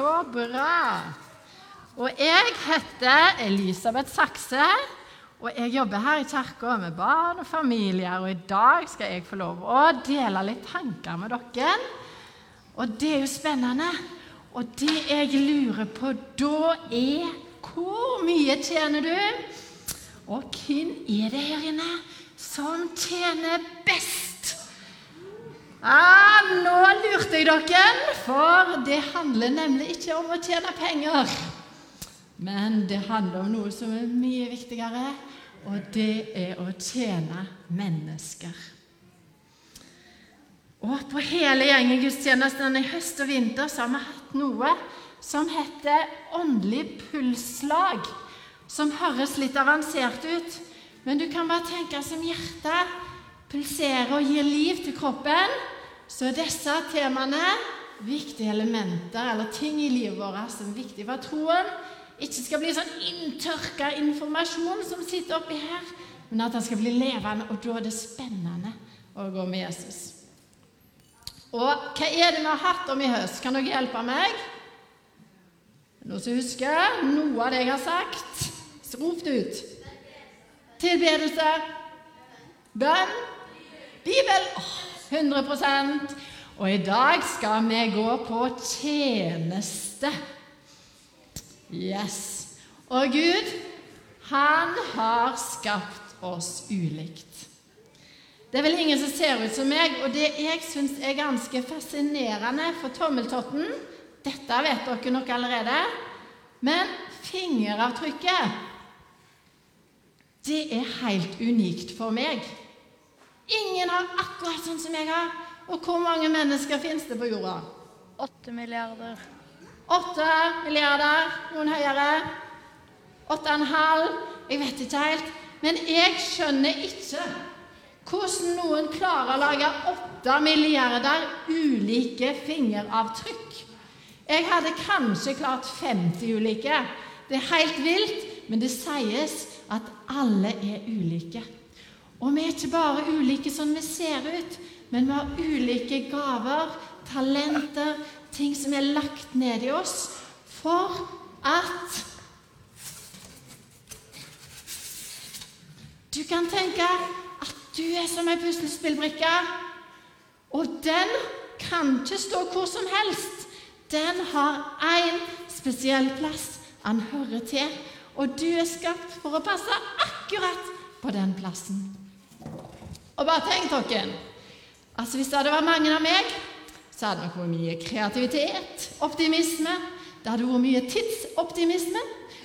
så bra. Og jeg heter Elisabeth Sakse, og jeg jobber her i kirka med barn og familier. Og i dag skal jeg få lov å dele litt tanker med dere. Og det er jo spennende. Og det jeg lurer på da, er hvor mye tjener du? Og hvem er det her inne som tjener best? Ah, nå lurte jeg dere, for det handler nemlig ikke om å tjene penger. Men det handler om noe som er mye viktigere, og det er å tjene mennesker. Og på hele gjengen gudstjenestene i høst og vinter så har vi hatt noe som heter åndelig pulsslag. Som høres litt avansert ut, men du kan bare tenke som hjertet pulserer og gir liv til kroppen, så er disse temaene viktige elementer eller ting i livet vårt som er viktig for troen. Ikke skal bli sånn inntørka informasjon som sitter oppi her, men at den skal bli levende, og da er det spennende å gå med Jesus. Og hva er det vi har hatt om i høst? Kan dere hjelpe meg? Noen som husker noe av det jeg har sagt? Rop det ut. Tilbedelse. Bønn. Bibel. Oh, 100 Og i dag skal vi gå på tjeneste. Yes. Og Gud, han har skapt oss ulikt. Det er vel ingen som ser ut som meg, og det jeg syns er ganske fascinerende for tommeltotten Dette vet dere nok allerede, men fingeravtrykket det er helt unikt for meg. Ingen har akkurat sånn som jeg har. Og hvor mange mennesker finnes det på jorda? Åtte milliarder. Åtte milliarder, noen høyere. Åtte og en halv. Jeg vet ikke helt. Men jeg skjønner ikke hvordan noen klarer å lage åtte milliarder ulike fingeravtrykk. Jeg hadde kanskje klart 50 ulike. Det er helt vilt, men det sies at alle er ulike. Og vi er ikke bare ulike sånn vi ser ut, men vi har ulike gaver, talenter, ting som er lagt ned i oss for at Du kan tenke at du er som ei puslespillbrikke, og den kan ikke stå hvor som helst. Den har én spesiell plass han hører til, og du er skapt for å passe akkurat på den plassen. Og bare tenk dere altså Hvis det hadde vært mange av meg, så hadde det vært mye kreativitet, optimisme. Det hadde vært mye tidsoptimisme.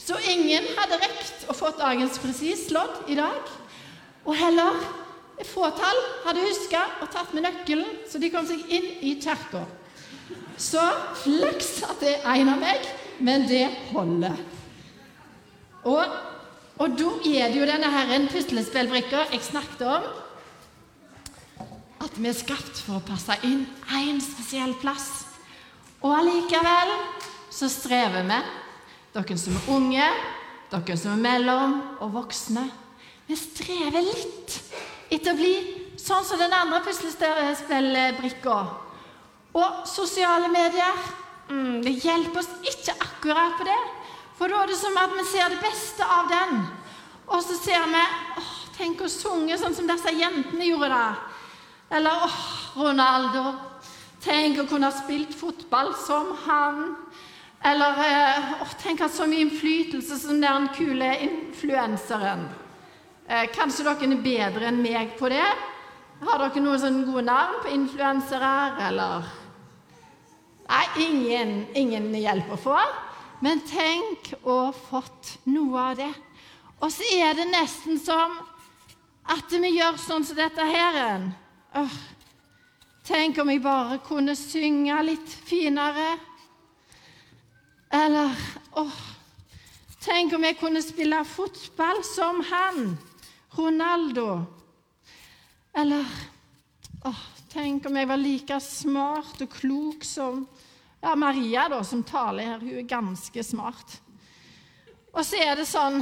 Så ingen hadde rekt å få dagens presis slått i dag. Og heller et fåtall hadde huska og tatt med nøkkelen, så de kom seg inn i kirka. Så flaks at det er en av meg, men det holder. Og, og da er det jo denne her puslespillbrikka jeg snakket om. Vi er skapt for å passe inn én spesiell plass. Og allikevel så strever vi, dere som er unge, dere som er mellom og voksne. Vi strever litt etter å bli sånn som den andre puslespillbrikka. Og sosiale medier mm, det hjelper oss ikke akkurat på det. For da er det som at vi ser det beste av den. Og så ser vi åh, Tenk å sunge sånn som disse jentene gjorde det. Eller åh, Ronaldo. Tenk å kunne ha spilt fotball som han. Eller eh, åh, tenk ha så mye innflytelse som den kule influenseren. Eh, kanskje dere er bedre enn meg på det? Har dere noen sånne gode navn på influensere, eller Nei, ingen, ingen hjelp å få. Men tenk å ha fått noe av det. Og så er det nesten som at vi gjør sånn som dette her. Åh, tenk om jeg bare kunne synge litt finere. Eller åh, tenk om jeg kunne spille fotball som han, Ronaldo. Eller åh, tenk om jeg var like smart og klok som ja, Maria, da, som taler her, hun er ganske smart. Og så er det sånn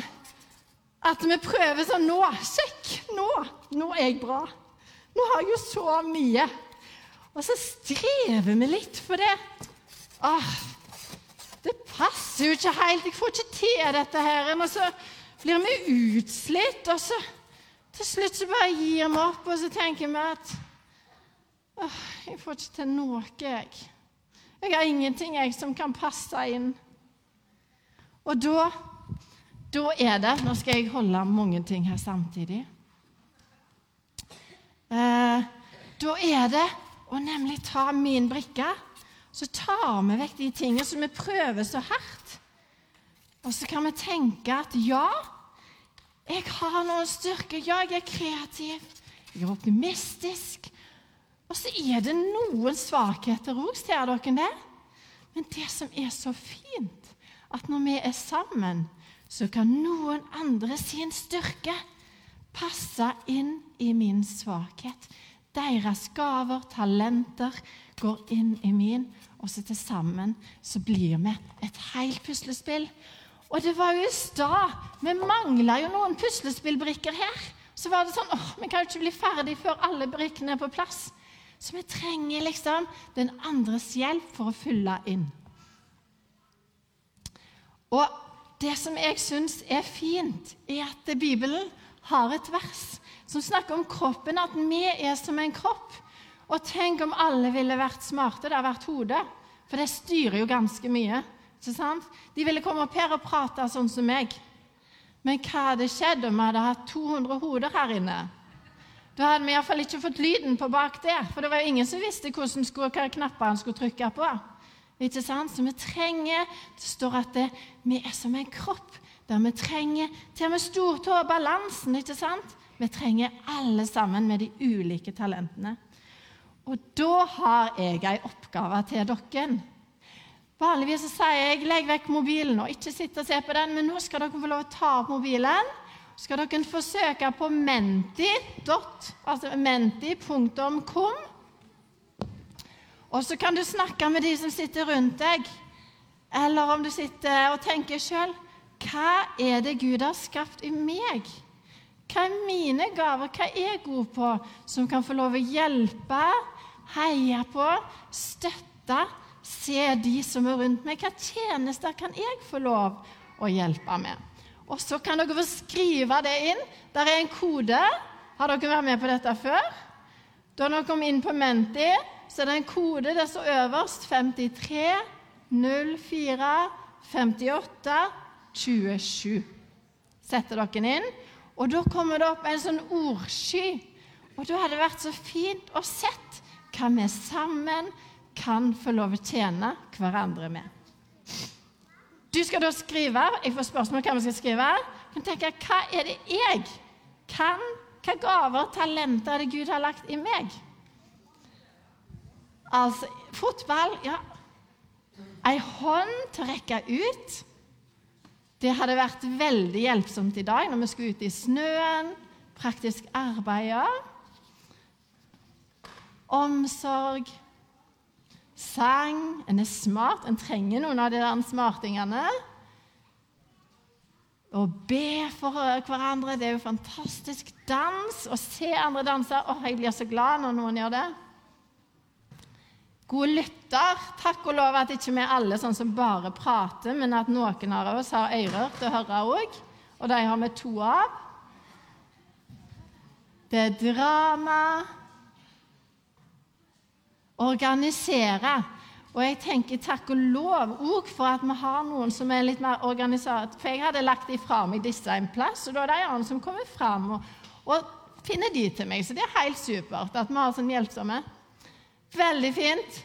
at vi prøver sånn Nå, sjekk! Nå! Nå er jeg bra. Nå har jeg jo så mye. Og så strever vi litt for det. Det passer jo ikke helt. Jeg får ikke til dette her. Og så blir vi utslitt, og så til slutt så bare gir vi opp, og så tenker vi at åh, jeg får ikke til noe, jeg. Jeg har ingenting jeg som kan passe inn. Og da, da er det Nå skal jeg holde mange ting her samtidig. Eh, da er det å nemlig ta min brikke. Så tar vi vekk de tingene som vi prøver så hardt. Og så kan vi tenke at ja, jeg har noen styrker. Ja, jeg er kreativ. Jeg er optimistisk. Og så er det noen svakheter òg, ser dere det? Men det som er så fint, at når vi er sammen, så kan noen andre sin styrke passe inn i min svakhet. Deres gaver, talenter, går inn i min, og så til sammen så blir vi et helt puslespill. Og det var jo i stad. Vi mangla jo noen puslespillbrikker her. Så var det sånn åh, vi kan jo ikke bli ferdig før alle brikkene er på plass. Så vi trenger liksom den andres hjelp for å fylle inn. Og det som jeg syns er fint, er at Bibelen har et vers som snakker om kroppen, at vi er som en kropp. Og tenk om alle ville vært smarte. Det har vært hodet. For det styrer jo ganske mye. ikke sant? De ville komme opp her og prate sånn som meg. Men hva hadde skjedd om vi hadde hatt 200 hoder her inne? Da hadde vi iallfall ikke fått lyden på bak det, for det var jo ingen som visste hvordan skulle, hva knapper han skulle trykke på. Ikke sant? Så vi trenger Det står at det, vi er som en kropp der vi trenger til og med stortå og balansen. ikke sant? Vi trenger alle sammen med de ulike talentene. Og da har jeg ei oppgave til dere. Vanligvis så sier jeg 'legg vekk mobilen' og ikke sitt og se på den, men nå skal dere få lov å ta opp mobilen. Så skal dere få søke på menti.com. Altså. Og så kan du snakke med de som sitter rundt deg, eller om du sitter og tenker sjøl hva er det Gud har skapt i meg? Hva er mine gaver? Hva er jeg god på, som kan få lov å hjelpe, heie på, støtte, se de som er rundt meg? Hva tjenester kan jeg få lov å hjelpe med? Og så kan dere få skrive det inn. Der er en kode. Har dere vært med på dette før? Da dere kom inn på Menti, så er det en kode. Det står øverst 53 04 58 27. Setter dere inn. Og da kommer det opp en sånn ordsky. Og da hadde det vært så fint å sett hva vi sammen kan få lov å tjene hverandre med. Du skal da skrive. Jeg får spørsmål hva vi skal skrive. Du kan tenke hva er det jeg kan? Hva gaver, og talenter er det Gud har lagt i meg? Altså fotball Ja. Ei hånd til å rekke ut. Det hadde vært veldig hjelpsomt i dag når vi skulle ut i snøen, praktisk arbeid. Omsorg, sang En er smart, en trenger noen av de der smartingene. Å be for hverandre, det er jo fantastisk. Dans, å se andre danse. Åh, jeg blir så glad når noen gjør det. Gode lytter. Takk og lov at ikke vi alle sånn som bare prater, men at noen av oss har ører til å høre òg. Og de har vi to av. Det er drama. Organisere. Og jeg tenker takk og lov òg for at vi har noen som er litt mer organisert. For jeg hadde lagt ifra meg disse en plass, og da er det en som kommer fram og, og finner de til meg. Så det er helt supert at vi har sånn hjelpsomme. Veldig fint.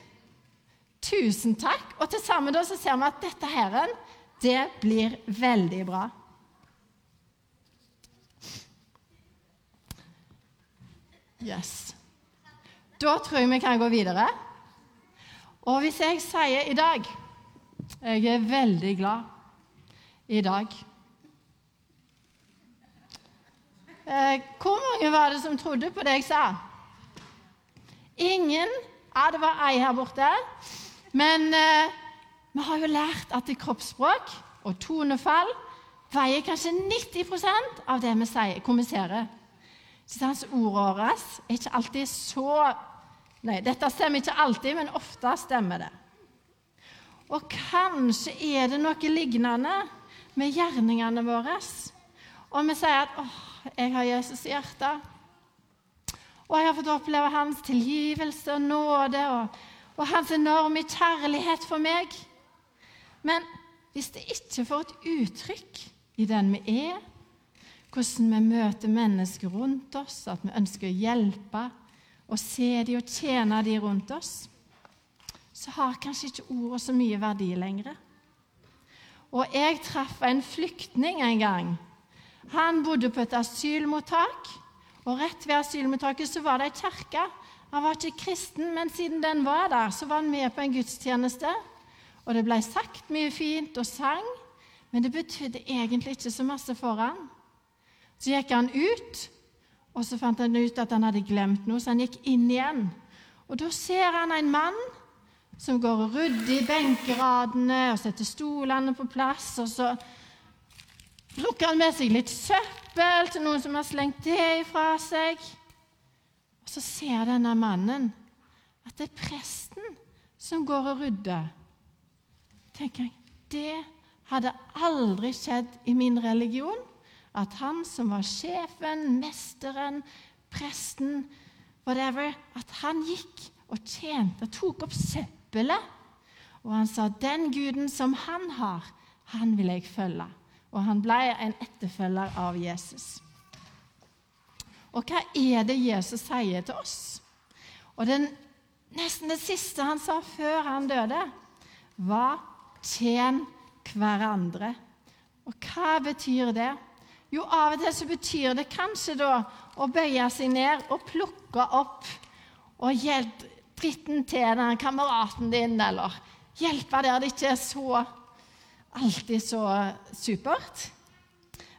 Tusen takk. Og til sammen da så ser vi at dette her, det blir veldig bra. Yes. Da tror jeg vi kan gå videre. Og hvis jeg sier i dag Jeg er veldig glad i dag. Eh, hvor mange var det som trodde på det jeg sa? Ingen ja, det var ei her borte. Men eh, vi har jo lært at kroppsspråk og tonefall veier kanskje 90% av det vi sier, kommuniserer. Så ordene våre er ikke alltid så Nei, dette stemmer ikke alltid, men ofte stemmer det. Og kanskje er det noe lignende med gjerningene våre. Og vi sier at 'Åh, jeg har Jesus i hjertet'. Og jeg har fått oppleve hans tilgivelse og nåde og, og hans enorme kjærlighet for meg. Men hvis det ikke får et uttrykk i den vi er, hvordan vi møter mennesker rundt oss, at vi ønsker å hjelpe og se dem og tjene dem rundt oss, så har kanskje ikke ordene så mye verdi lenger. Og jeg traff en flyktning en gang. Han bodde på et asylmottak, og rett ved asylmottaket så var det ei kirke. Han var ikke kristen, men siden den var der, så var han med på en gudstjeneste. Og det ble sagt mye fint og sang, men det betydde egentlig ikke så masse for han. Så gikk han ut, og så fant han ut at han hadde glemt noe, så han gikk inn igjen. Og da ser han en mann som går og rydder i benkeradene og setter stolene på plass. Og så plukker han med seg litt søppel til noen som har slengt det ifra seg. Og så ser denne mannen at det er presten som går og rydder. Tenker jeg, Det hadde aldri skjedd i min religion. At han som var sjefen, mesteren, presten, whatever, at han gikk og tjente, tok opp søppelet. Og han sa, 'Den guden som han har, han vil jeg følge.' Og han ble en etterfølger av Jesus. Og hva er det Jesus sier til oss? Og den, Nesten det siste han sa før han døde, var 'tjen hverandre'. Og hva betyr det? Jo, av og til så betyr det kanskje da å bøye seg ned og plukke opp og hjelpe dritten til den kameraten din, eller hjelpe der det ikke er så alltid så supert.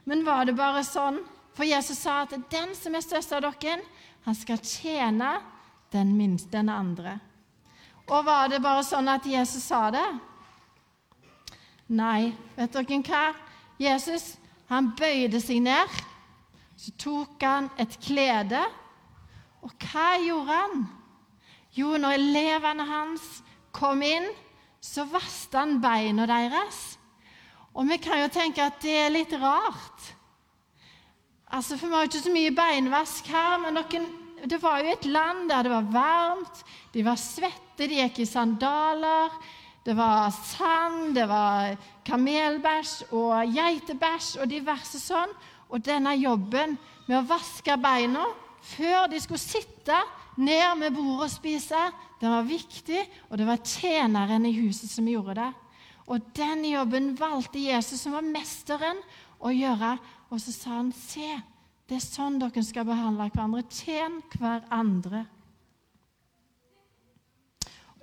Men var det bare sånn? For Jesus sa at den som er størst av dere, han skal tjene den minste, den andre. Og var det bare sånn at Jesus sa det? Nei, vet dere hva? Jesus han bøyde seg ned. Så tok han et klede. Og hva gjorde han? Jo, når elevene hans kom inn, så vasket han beina deres. Og vi kan jo tenke at det er litt rart. Altså, For vi har jo ikke så mye beinvask her, men noen, det var jo et land der det var varmt, de var svette, de gikk i sandaler. Det var sand, det var kamelbæsj og geitebæsj og diverse sånn. Og denne jobben med å vaske beina før de skulle sitte ned med bordet og spise. Den var viktig, og det var tjeneren i huset som gjorde det. Og den jobben valgte Jesus, som var mesteren, å gjøre. Og så sa han, se, det er sånn dere skal behandle hverandre. Tjen hverandre.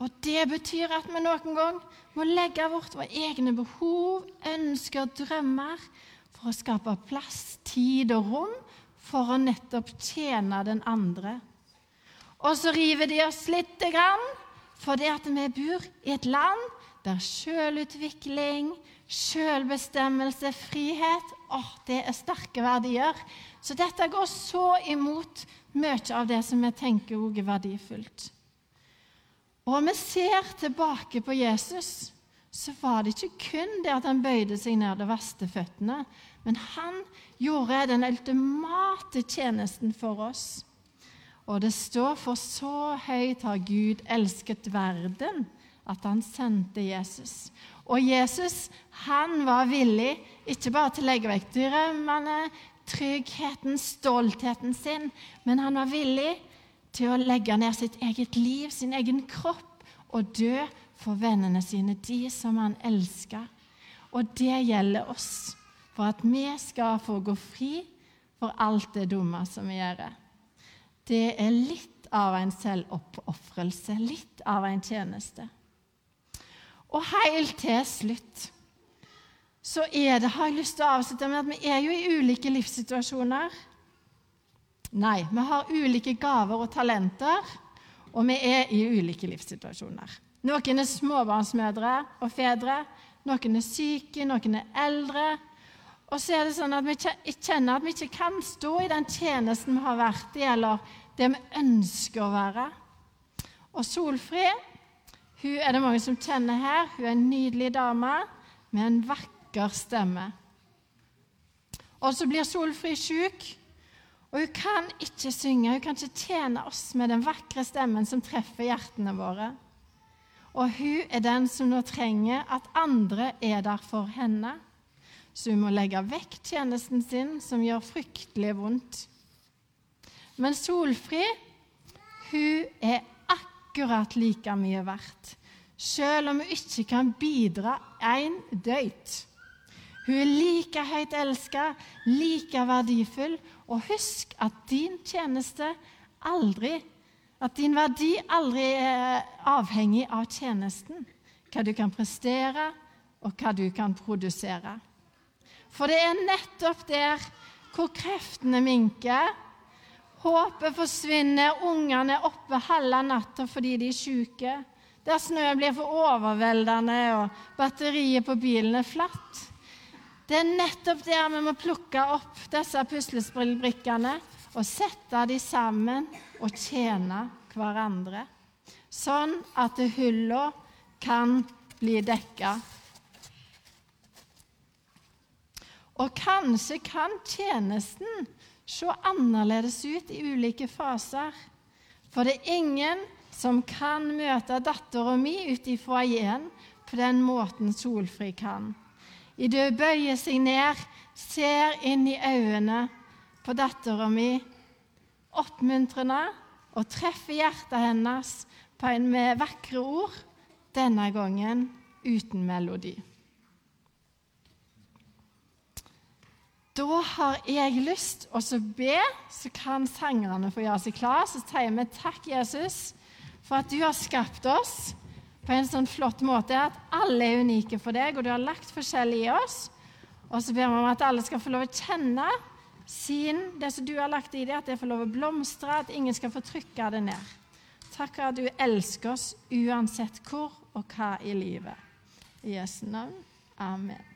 Og det betyr at vi noen gang må legge bort våre egne behov, ønsker, drømmer for å skape plass, tid og rom for å nettopp tjene den andre. Og så river de oss lite grann fordi at vi bor i et land der selvutvikling, selvbestemmelse, frihet åh, det er sterke verdier. Så dette går så imot mye av det som vi tenker også er verdifullt. Og om vi ser tilbake på Jesus, så var det ikke kun det at han bøyde seg ned og vasket føttene, men han gjorde den ultimate tjenesten for oss. Og det står for så høyt har Gud elsket verden at han sendte Jesus. Og Jesus han var villig ikke bare til å legge vekk drømmene, tryggheten, stoltheten sin, men han var villig til å legge ned sitt eget liv, sin egen kropp, og dø for vennene sine, de som han elska. Og det gjelder oss, for at vi skal få gå fri for alt det dumme som vi gjør det er litt av en selvoppofrelse, litt av en tjeneste. Og helt til slutt så er det, har jeg lyst til å avslutte med at vi er jo i ulike livssituasjoner. Nei, vi har ulike gaver og talenter, og vi er i ulike livssituasjoner. Noen er småbarnsmødre og -fedre, noen er syke, noen er eldre. Og så er det sånn at vi kjenner at vi ikke kan stå i den tjenesten vi har vært i, eller det vi ønsker å være. Og Solfrid Hun er det mange som kjenner her. Hun er en nydelig dame med en vakker stemme. Og så blir Solfrid syk, og hun kan ikke synge. Hun kan ikke tjene oss med den vakre stemmen som treffer hjertene våre. Og hun er den som nå trenger at andre er der for henne. Så hun må legge vekk tjenesten sin, som gjør fryktelig vondt. Men Solfrid, hun er akkurat like mye verdt, selv om hun ikke kan bidra en døyt. Hun er like høyt elska, like verdifull, og husk at din tjeneste aldri At din verdi aldri er avhengig av tjenesten, hva du kan prestere, og hva du kan produsere. For det er nettopp der hvor kreftene minker, håpet forsvinner, ungene er oppe halve natta fordi de er syke, der snøen blir for overveldende og batteriet på bilen er flatt. Det er nettopp der vi må plukke opp disse puslespillbrikkene og sette de sammen og tjene hverandre, sånn at hullene kan bli dekka. Og kanskje kan tjenesten se annerledes ut i ulike faser. For det er ingen som kan møte dattera mi ute i foajeen på den måten Solfri kan. I det hun bøyer seg ned, ser inn i øynene på dattera mi, oppmuntrende, og treffer hjertet hennes på en med vakre ord, denne gangen uten melodi. Da har jeg lyst å be, så kan sangerne få gjøre seg klar. Så sier vi takk, Jesus, for at du har skapt oss på en sånn flott måte at alle er unike for deg, og du har lagt forskjellig i oss. Og så ber vi om at alle skal få lov å kjenne sin, det som du har lagt i det, at det får lov å blomstre, at ingen skal få trykke det ned. Takk for at du elsker oss uansett hvor og hva i livet. I Jesu navn. Amen.